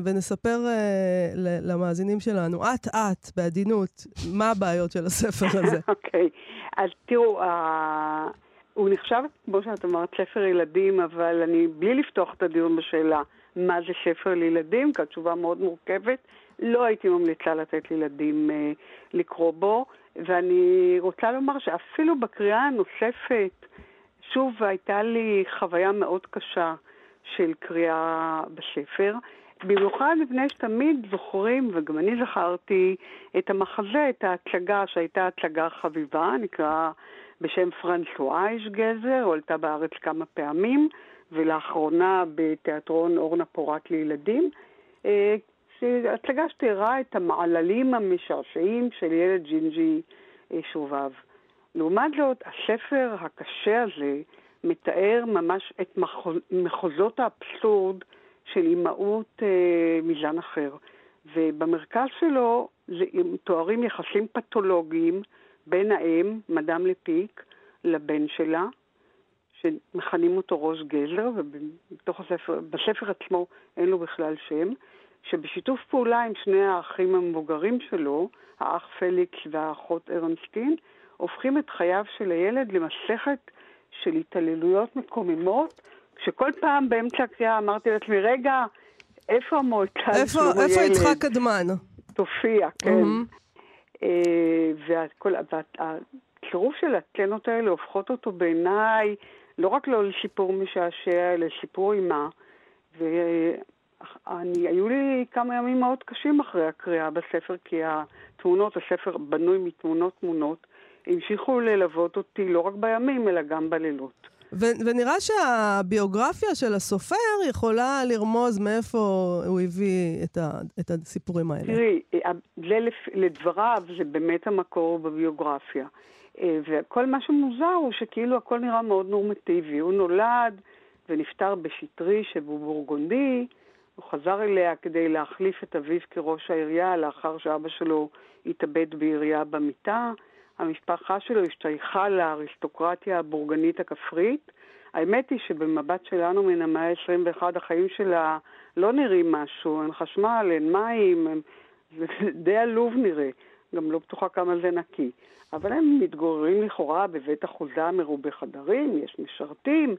ונספר uh, למאזינים שלנו, אט-אט, בעדינות, מה הבעיות של הספר הזה. אוקיי. אז תראו, uh, הוא נחשב, כמו שאת אמרת, ספר ילדים, אבל אני, בלי לפתוח את הדיון בשאלה מה זה ספר לילדים, כי התשובה מאוד מורכבת, לא הייתי ממליצה לתת לילדים uh, לקרוא בו, ואני רוצה לומר שאפילו בקריאה הנוספת, שוב, הייתה לי חוויה מאוד קשה של קריאה בספר. במיוחד מפני שתמיד זוכרים, וגם אני זכרתי, את המחזה, את ההצגה שהייתה הצגה חביבה, נקרא בשם פרנסואה איש גזר, הועלתה בארץ כמה פעמים, ולאחרונה בתיאטרון אורנה פורט לילדים. אה, הצגה שתיארה את המעללים המשעשעים של ילד ג'ינג'י אה, שובב. לעומת זאת, הספר הקשה הזה מתאר ממש את מחוזות האבסורד של אימהות אה, מזן אחר. ובמרכז שלו תוארים יחסים פתולוגיים בין האם, מדאם לפיק, לבן שלה, שמכנים אותו ראש גזר, ובתוך הספר, בספר עצמו אין לו בכלל שם, שבשיתוף פעולה עם שני האחים המבוגרים שלו, האח פליקס והאחות ארנסטין, הופכים את חייו של הילד למסכת של התעללויות מקוממות, שכל פעם באמצע הקריאה אמרתי לעצמי, רגע, איפה המועצה לשלום הילד? איפה יצחק קדמן? תופיע, כן. Mm-hmm. והצירוף של הסצנות האלה הופכות אותו בעיניי לא רק לא לסיפור משעשע, אלא לסיפור אימה. והיו לי כמה ימים מאוד קשים אחרי הקריאה בספר, כי התמונות, הספר בנוי מתמונות תמונות, המשיכו ללוות אותי לא רק בימים, אלא גם בלילות. ו- ונראה שהביוגרפיה של הסופר יכולה לרמוז מאיפה הוא הביא את, ה- את הסיפורים האלה. תראי, זה לדבריו זה באמת המקור בביוגרפיה. אה, וכל מה שמוזר הוא שכאילו הכל נראה מאוד נורמטיבי. הוא נולד ונפטר בשטרי שבובורגונדי, הוא חזר אליה כדי להחליף את אביו כראש העירייה לאחר שאבא שלו התאבד בעירייה במיטה. המשפחה שלו השתייכה לאריסטוקרטיה הבורגנית הכפרית. האמת היא שבמבט שלנו מן המאה ה-21 החיים שלה לא נראים משהו, אין חשמל, אין מים, הם... זה די עלוב נראה, גם לא בטוחה כמה זה נקי. אבל הם מתגוררים לכאורה בבית אחוזה מרובה חדרים, יש משרתים,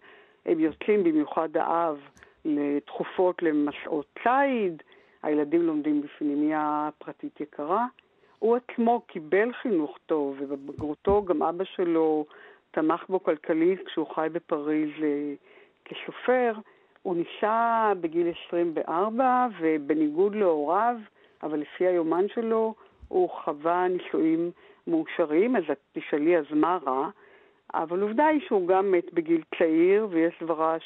הם יוצאים במיוחד האב לתכופות למסעות ציד, הילדים לומדים בפנימיה פרטית יקרה. הוא עצמו קיבל חינוך טוב, ובבגרותו גם אבא שלו תמך בו כלכלית כשהוא חי בפריז אה, כסופר. הוא נישא בגיל 24, ובניגוד להוריו, אבל לפי היומן שלו, הוא חווה נישואים מאושרים, אז את תשאלי אז מה רע? אבל עובדה היא שהוא גם מת בגיל צעיר, ויש סברה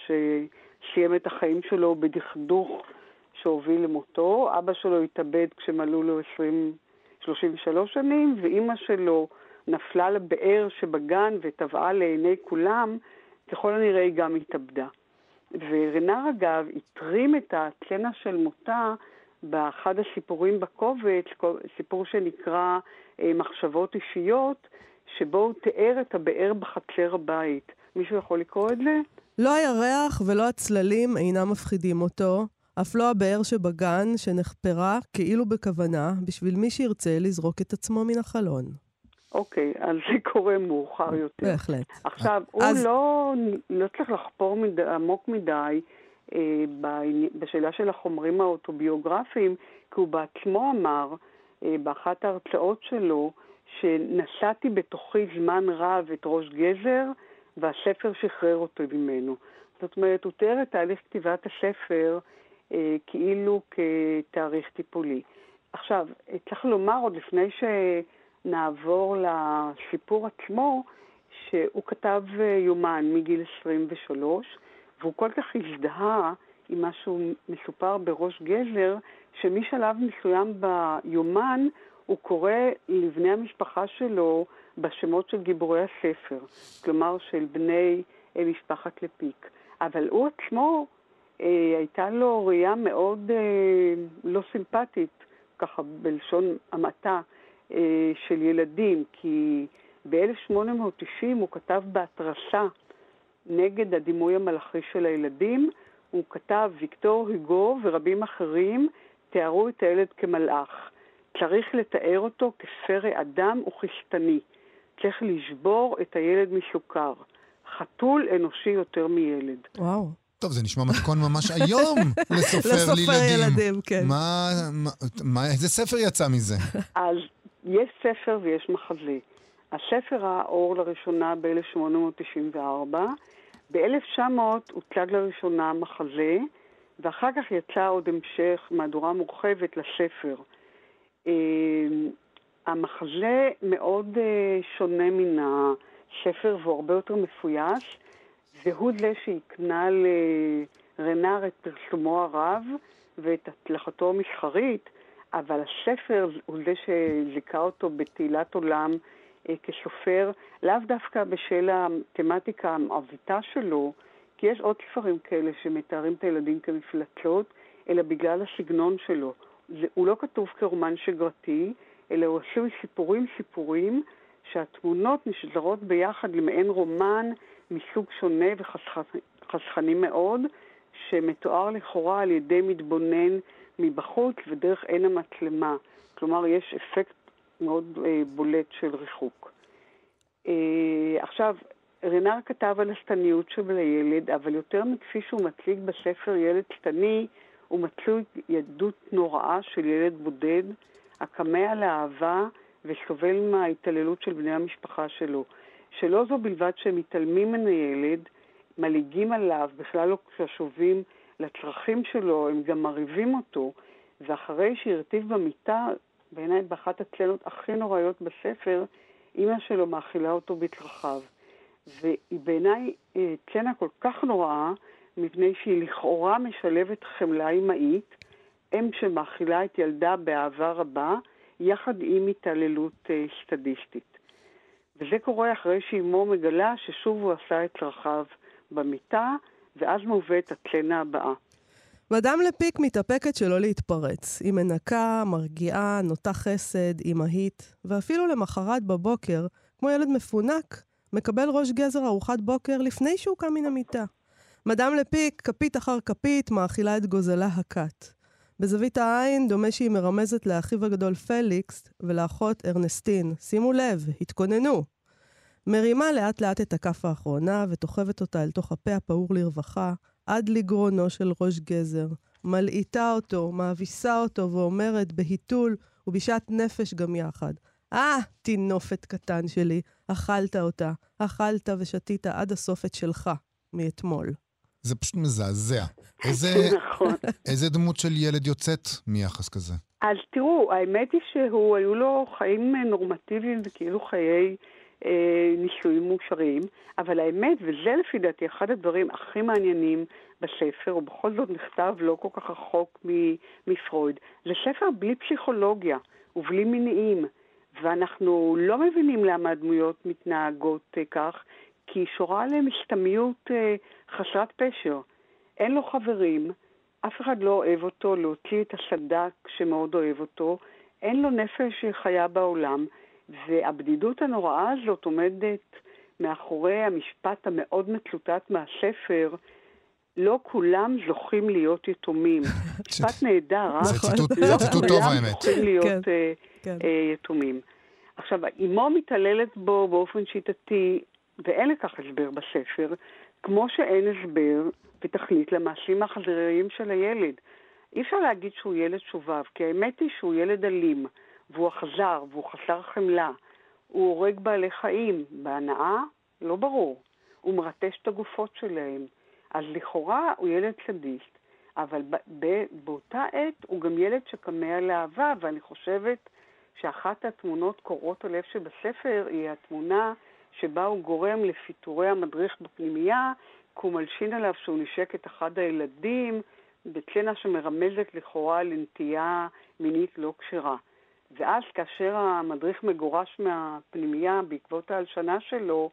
שסיים את החיים שלו בדכדוך שהוביל למותו. אבא שלו התאבד כשמלאו לו 20, 33 שנים, ואימא שלו נפלה לבאר שבגן וטבעה לעיני כולם, ככל הנראה היא גם התאבדה. ורנר, אגב, התרים את הסצנה של מותה באחד הסיפורים בקובץ, סיפור שנקרא אה, מחשבות אישיות, שבו הוא תיאר את הבאר בחצר הבית. מישהו יכול לקרוא את זה? לא הירח ולא הצללים אינם מפחידים אותו, אף לא הבאר שבגן שנחפרה כאילו בכוונה, בשביל מי שירצה לזרוק את עצמו מן החלון. אוקיי, אז זה קורה מאוחר יותר. בהחלט. עכשיו, אז... הוא לא, לא צריך לחפור מד... עמוק מדי אה, בשאלה של החומרים האוטוביוגרפיים, כי הוא בעצמו אמר אה, באחת ההרצאות שלו, שנשאתי בתוכי זמן רב את ראש גזר, והספר שחרר אותו ממנו. זאת אומרת, הוא תיאר את תהליך כתיבת הספר אה, כאילו כתאריך טיפולי. עכשיו, צריך לומר עוד לפני שנעבור לסיפור עצמו, שהוא כתב אה, יומן מגיל 23, והוא כל כך הזדהה עם מה שהוא מסופר בראש גזר, שמשלב מסוים ביומן הוא קורא לבני המשפחה שלו בשמות של גיבורי הספר, כלומר של בני אה, משפחת לפיק. אבל הוא עצמו אה, הייתה לו ראייה מאוד אה, לא סימפטית, ככה בלשון המעטה, אה, של ילדים, כי ב-1890 הוא כתב בהתרסה נגד הדימוי המלאכי של הילדים. הוא כתב, ויקטור היגו ורבים אחרים תיארו את הילד כמלאך. צריך לתאר אותו כפרא אדם וכשטני. צריך לשבור את הילד מסוכר. חתול אנושי יותר מילד. וואו. טוב, זה נשמע מתכון ממש היום לסופר לסופר לילדים. ילדים, כן. מה, מה, מה, איזה ספר יצא מזה? אז יש ספר ויש מחזה. הספר ראה אור לראשונה ב-1894, ב-1900 הוצג לראשונה מחזה, ואחר כך יצא עוד המשך, מהדורה מורחבת לספר. המחזה מאוד אה, שונה מן הספר והוא הרבה יותר והוא זה שהקנה לרנר את פרסומו הרב ואת הצלחתו המסחרית, אבל הספר הוא זה שזיכה אותו בתהילת עולם אה, כסופר, לאו דווקא בשל התמטיקה המעוויתה שלו, כי יש עוד ספרים כאלה שמתארים את הילדים כמפלצות, אלא בגלל הסגנון שלו. זה, הוא לא כתוב כרומן שגרתי, אלא הוא עשוי סיפורים סיפורים שהתמונות נשזרות ביחד למעין רומן מסוג שונה וחסכני מאוד, שמתואר לכאורה על ידי מתבונן מבחוץ ודרך עין המצלמה. כלומר, יש אפקט מאוד אה, בולט של ריחוק. אה, עכשיו, רנר כתב על השטניות של הילד, אבל יותר מכפי שהוא מציג בספר ילד שטני, הוא מצוי ילדות נוראה של ילד בודד, הכמה על האהבה וסובל מההתעללות של בני המשפחה שלו. שלא זו בלבד שהם מתעלמים מן הילד, מלעיגים עליו, בכלל לא קשובים לצרכים שלו, הם גם מרהיבים אותו, ואחרי שהרטיב במיטה, בעיניי באחת הצנות הכי נוראיות בספר, אימא שלו מאכילה אותו בצרכיו. והיא בעיניי צנה כל כך נוראה, מפני שהיא לכאורה משלבת חמלה אמהית, אם שמאכילה את ילדה באהבה רבה, יחד עם התעללות אה, סטדיסטית. וזה קורה אחרי שאימו מגלה ששוב הוא עשה את צרכיו במיטה, ואז מובאת הצצנה הבאה. מאדם לפיק מתאפקת שלא להתפרץ. היא מנקה, מרגיעה, נוטה חסד, אימהית, ואפילו למחרת בבוקר, כמו ילד מפונק, מקבל ראש גזר ארוחת בוקר לפני שהוא קם מן המיטה. מאדם לפיק, כפית אחר כפית, מאכילה את גוזלה הכת. בזווית העין דומה שהיא מרמזת לאחיו הגדול פליקס ולאחות ארנסטין. שימו לב, התכוננו. מרימה לאט לאט את הכף האחרונה ותוכבת אותה אל תוך הפה הפעור לרווחה, עד לגרונו של ראש גזר. מלעיטה אותו, מאביסה אותו ואומרת בהיתול ובשעת נפש גם יחד. אה, טינופת קטן שלי, אכלת אותה, אכלת ושתית עד הסוף את שלך, מאתמול. זה פשוט מזעזע. איזה, נכון. איזה דמות של ילד יוצאת מיחס כזה? אז תראו, האמת היא שהוא, היו לו חיים נורמטיביים וכאילו חיי אה, נישואים מאושרים, אבל האמת, וזה לפי דעתי אחד הדברים הכי מעניינים בספר, הוא בכל זאת נכתב לא כל כך רחוק מפרויד, זה ספר בלי פסיכולוגיה ובלי מניעים, ואנחנו לא מבינים למה הדמויות מתנהגות אה, כך, כי היא שורה עליהם סתמיות אה, חסרת פשר. אין לו חברים, אף אחד לא אוהב אותו, להוציא את הסדק שמאוד אוהב אותו, אין לו נפש חיה בעולם, והבדידות הנוראה הזאת עומדת מאחורי המשפט המאוד מצוטט מהספר, לא כולם זוכים להיות יתומים. משפט נהדר, אה? זה ציטוט, לא זה ציטוט טוב כולם האמת. זוכים להיות כן, אה, כן. אה, יתומים. עכשיו, אמו מתעללת בו באופן שיטתי, ואין לכך הסבר בספר, כמו שאין הסבר ותכלית למעשים האכזריים של הילד. אי אפשר להגיד שהוא ילד שובב, כי האמת היא שהוא ילד אלים, והוא אכזר, והוא חסר חמלה. הוא הורג בעלי חיים, בהנאה? לא ברור. הוא מרטש את הגופות שלהם. אז לכאורה הוא ילד סדיסט, אבל באותה עת הוא גם ילד שכמה לאהבה, ואני חושבת שאחת התמונות קורעות הלב שבספר היא התמונה שבה הוא גורם לפיטורי המדריך בפנימייה, כי הוא מלשין עליו שהוא נשק את אחד הילדים, בצנה שמרמזת לכאורה לנטייה מינית לא כשרה. ואז כאשר המדריך מגורש מהפנימייה בעקבות ההלשנה שלו,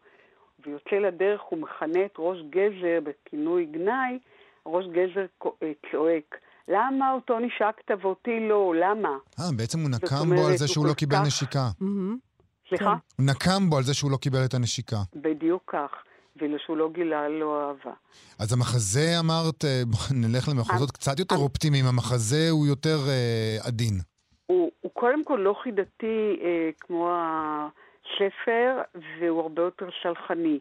ויוצא לדרך, הוא מכנה את ראש גזר בכינוי גנאי, ראש גזר אה, צועק, למה אותו נשקת ואותי לא? למה? אה, בעצם הוא נקם בו על זה הוא שהוא לא קיבל כך- נשיקה. מהמם. סליחה? הוא נקם בו על זה שהוא לא קיבל את הנשיקה. בדיוק כך. בשבילו שהוא לא גילה לו אהבה. אז המחזה, אמרת, אה, נלך למחוזות קצת יותר אופטימיים, המחזה הוא יותר אה, עדין. הוא, הוא קודם כל לא חידתי אה, כמו הספר, והוא הרבה יותר סלחני.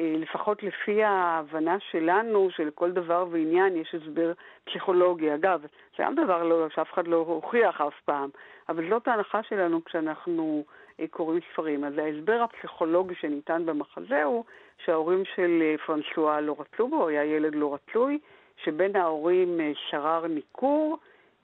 אה, לפחות לפי ההבנה שלנו, שלכל דבר ועניין יש הסבר פסיכולוגי. אגב, זה גם דבר לא, שאף אחד לא הוכיח אף פעם, אבל זאת ההנחה שלנו כשאנחנו אה, קוראים ספרים. אז ההסבר הפסיכולוגי שניתן במחזה הוא שההורים של אה, פרנסואה לא רצו בו, היה ילד לא רצוי, שבין ההורים שרר ניכור,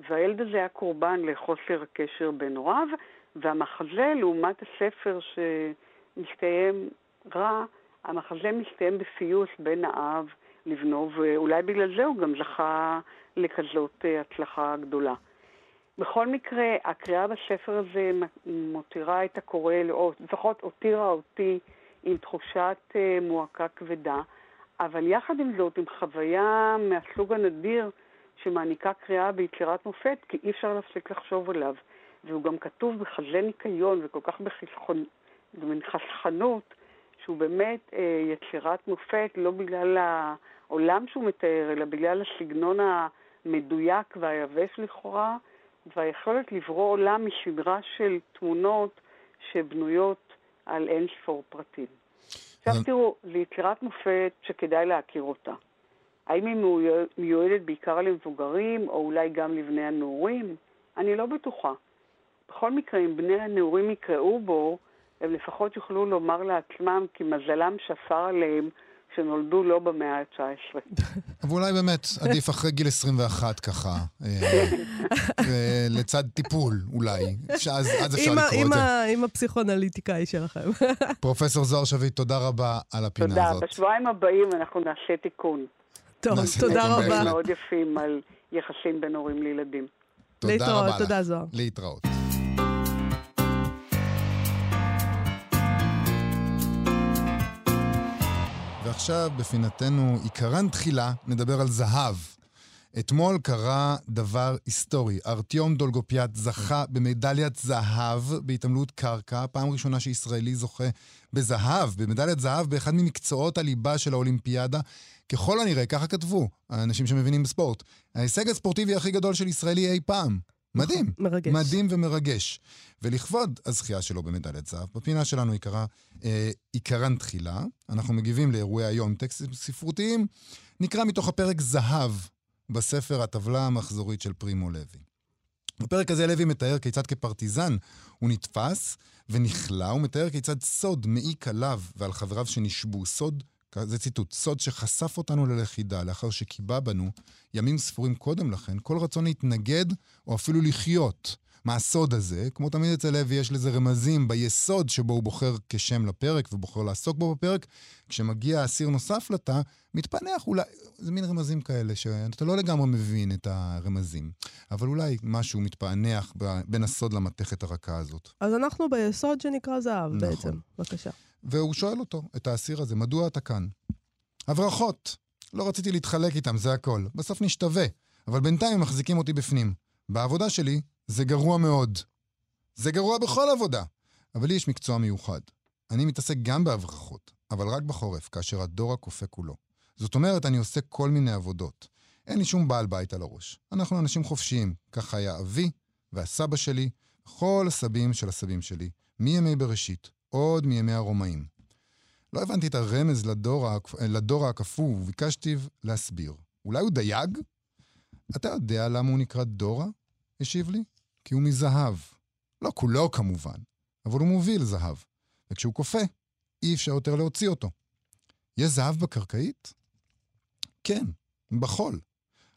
והילד הזה היה קורבן לחוסר הקשר בין הוריו, והמחזה, לעומת הספר שמסתיים רע, המחזה מסתיים בפיוס בין האב לבנו, ואולי בגלל זה הוא גם זכה לכזאת אה, הצלחה גדולה. בכל מקרה, הקריאה בספר הזה מותירה את הקורא, או לפחות הותירה אותי עם תחושת אה, מועקה כבדה, אבל יחד עם זאת, עם חוויה מהסוג הנדיר שמעניקה קריאה ביצירת מופת, כי אי אפשר להפסיק לחשוב עליו. והוא גם כתוב בכזה ניקיון וכל כך בחסכנות, שהוא באמת אה, יצירת מופת, לא בגלל העולם שהוא מתאר, אלא בגלל הסגנון המדויק והיבש לכאורה, והיכולת לברוא עולם משדרה של תמונות שבנויות על אין ספור פרטים. עכשיו תראו, זו יצירת מופת שכדאי להכיר אותה. האם היא מיועדת בעיקר למבוגרים, או אולי גם לבני הנעורים? אני לא בטוחה. בכל מקרה, אם בני הנעורים יקראו בו, הם לפחות יוכלו לומר לעצמם כי מזלם שפר עליהם שנולדו לא במאה ה-19. אבל אולי באמת עדיף אחרי גיל 21 ככה, אה, לצד טיפול אולי, אז אפשר לקרוא את זה. עם הפסיכואנליטיקאי שלכם. פרופסור זוהר שביט, תודה רבה על הפינה תודה. הזאת. תודה. בשבועיים הבאים אנחנו נעשה תיקון. טוב, תודה רבה. מאוד יפים על יחסים בין הורים לילדים. תודה רבה לך. תודה, זוהר. להתראות. ועכשיו, בפינתנו עיקרן תחילה, נדבר על זהב. אתמול קרה דבר היסטורי. ארטיום דולגופיאט זכה במדליית זהב בהתעמלות קרקע, פעם ראשונה שישראלי זוכה בזהב, במדליית זהב באחד ממקצועות הליבה של האולימפיאדה. ככל הנראה, ככה כתבו האנשים שמבינים בספורט. ההישג הספורטיבי הכי גדול של ישראלי אי פעם. מדהים. מרגש. מדהים ומרגש. ולכבוד הזכייה שלו במדליית זהב, בפינה שלנו עיקרה, אה, עיקרן תחילה. אנחנו מגיבים לאירועי היום טקסטים ספרותיים. נקרא מתוך הפרק זהב בספר הטבלה המחזורית של פרימו לוי. בפרק הזה לוי מתאר כיצד כפרטיזן הוא נתפס ונכלא, הוא מתאר כיצד סוד מעיק עליו ועל חבריו שנשבו, סוד זה ציטוט, סוד שחשף אותנו ללכידה לאחר שקיבע בנו, ימים ספורים קודם לכן, כל רצון להתנגד או אפילו לחיות. מה הסוד הזה? כמו תמיד אצל לוי יש לזה רמזים ביסוד שבו הוא בוחר כשם לפרק ובוחר לעסוק בו בפרק. כשמגיע אסיר נוסף לתא, מתפנח אולי, זה מין רמזים כאלה שאתה לא לגמרי מבין את הרמזים. אבל אולי משהו מתפענח בין הסוד למתכת הרכה הזאת. אז אנחנו ביסוד שנקרא זהב נכון. בעצם. בבקשה. והוא שואל אותו, את האסיר הזה, מדוע אתה כאן? הברחות. לא רציתי להתחלק איתם, זה הכל. בסוף נשתווה. אבל בינתיים הם מחזיקים אותי בפנים. בעבודה שלי זה גרוע מאוד. זה גרוע בכל עבודה. אבל לי יש מקצוע מיוחד. אני מתעסק גם בהברחות, אבל רק בחורף, כאשר הדור הכופה כולו. זאת אומרת, אני עושה כל מיני עבודות. אין לי שום בעל בית על הראש. אנחנו אנשים חופשיים. כך היה אבי והסבא שלי, כל הסבים של הסבים שלי, מימי בראשית. עוד מימי הרומאים. לא הבנתי את הרמז לדור, לדור הקפוא וביקשתי להסביר. אולי הוא דייג? אתה יודע למה הוא נקרא דורה? השיב לי. כי הוא מזהב. לא כולו כמובן, אבל הוא מוביל זהב. וכשהוא קופא, אי אפשר יותר להוציא אותו. יש זהב בקרקעית? כן, בחול.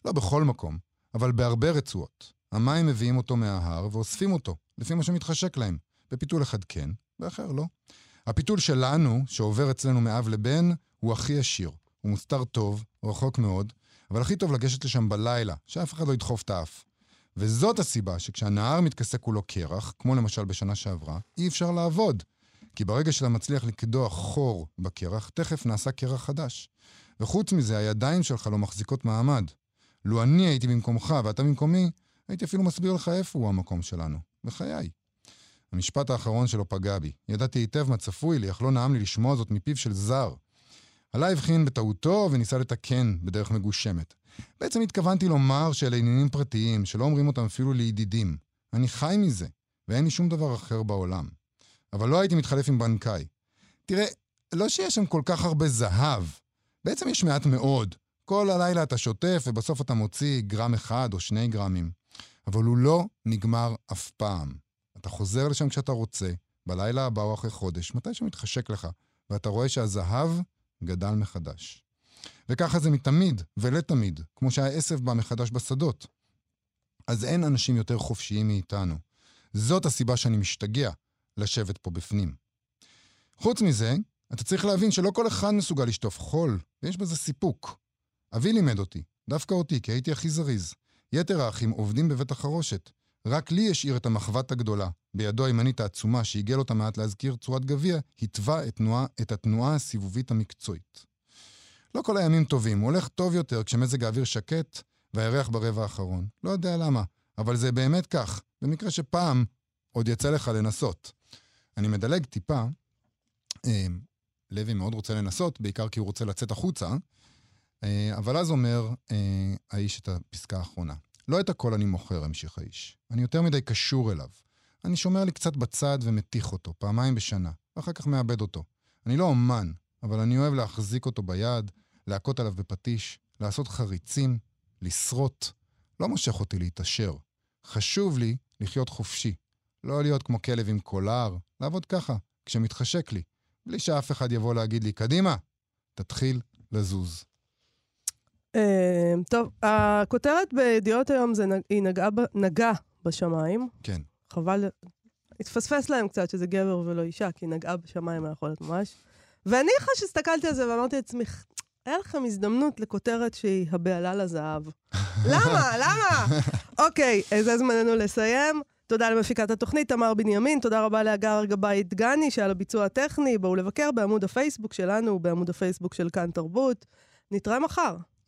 לא בכל מקום, אבל בהרבה רצועות. המים מביאים אותו מההר ואוספים אותו, לפי מה שמתחשק להם. בפיתול אחד כן, ואחר לא. הפיתול שלנו, שעובר אצלנו מאב לבן, הוא הכי עשיר. הוא מוסתר טוב, רחוק מאוד, אבל הכי טוב לגשת לשם בלילה, שאף אחד לא ידחוף את האף. וזאת הסיבה שכשהנהר מתכסה כולו קרח, כמו למשל בשנה שעברה, אי אפשר לעבוד. כי ברגע שאתה מצליח לקדוח חור בקרח, תכף נעשה קרח חדש. וחוץ מזה, הידיים שלך לא מחזיקות מעמד. לו אני הייתי במקומך ואתה במקומי, הייתי אפילו מסביר לך איפה הוא המקום שלנו. בחיי. המשפט האחרון שלו פגע בי. ידעתי היטב מה צפוי לי, אך לא נעם לי לשמוע זאת מפיו של זר. עלה הבחין בטעותו וניסה לתקן בדרך מגושמת. בעצם התכוונתי לומר שאלה עניינים פרטיים, שלא אומרים אותם אפילו לידידים. אני חי מזה, ואין לי שום דבר אחר בעולם. אבל לא הייתי מתחלף עם בנקאי. תראה, לא שיש שם כל כך הרבה זהב. בעצם יש מעט מאוד. כל הלילה אתה שוטף, ובסוף אתה מוציא גרם אחד או שני גרמים. אבל הוא לא נגמר אף פעם. אתה חוזר לשם כשאתה רוצה, בלילה הבא או אחרי חודש, מתי שמתחשק לך, ואתה רואה שהזהב גדל מחדש. וככה זה מתמיד ולתמיד, כמו שהעשב בא מחדש בשדות. אז אין אנשים יותר חופשיים מאיתנו. זאת הסיבה שאני משתגע לשבת פה בפנים. חוץ מזה, אתה צריך להבין שלא כל אחד מסוגל לשטוף חול, ויש בזה סיפוק. אבי לימד אותי, דווקא אותי, כי הייתי הכי זריז. יתר האחים עובדים בבית החרושת. רק לי השאיר את המחבת הגדולה. בידו הימנית העצומה שעיגל אותה מעט להזכיר צורת גביע, התווה את, תנועה, את התנועה הסיבובית המקצועית. לא כל הימים טובים, הוא הולך טוב יותר כשמזג האוויר שקט והירח ברבע האחרון. לא יודע למה, אבל זה באמת כך, במקרה שפעם עוד יצא לך לנסות. אני מדלג טיפה, אה, לוי מאוד רוצה לנסות, בעיקר כי הוא רוצה לצאת החוצה, אה, אבל אז אומר אה, האיש את הפסקה האחרונה. לא את הכל אני מוכר, המשיך האיש. אני יותר מדי קשור אליו. אני שומר לי קצת בצד ומתיך אותו, פעמיים בשנה, ואחר כך מאבד אותו. אני לא אומן, אבל אני אוהב להחזיק אותו ביד, להכות עליו בפטיש, לעשות חריצים, לשרוט. לא מושך אותי להתעשר. חשוב לי לחיות חופשי. לא להיות כמו כלב עם קולר, לעבוד ככה, כשמתחשק לי, בלי שאף אחד יבוא להגיד לי, קדימה, תתחיל לזוז. אה, טוב, הכותרת בידיעות היום זה נג- היא נגעה נגעה בשמיים. כן. חבל, התפספס להם קצת שזה גבר ולא אישה, כי נגעה בשמיים להיות ממש. ואני אחרי שהסתכלתי על זה ואמרתי לעצמי, היה לכם הזדמנות לכותרת שהיא הבהלה לזהב. למה? למה? אוקיי, אה, זה זמננו לסיים. תודה למפיקת התוכנית, תמר בנימין, תודה רבה להגר גבאי דגני, שעל הביצוע הטכני. בואו לבקר בעמוד הפייסבוק שלנו ובעמוד הפייסבוק של כאן תרבות. נתראה מחר.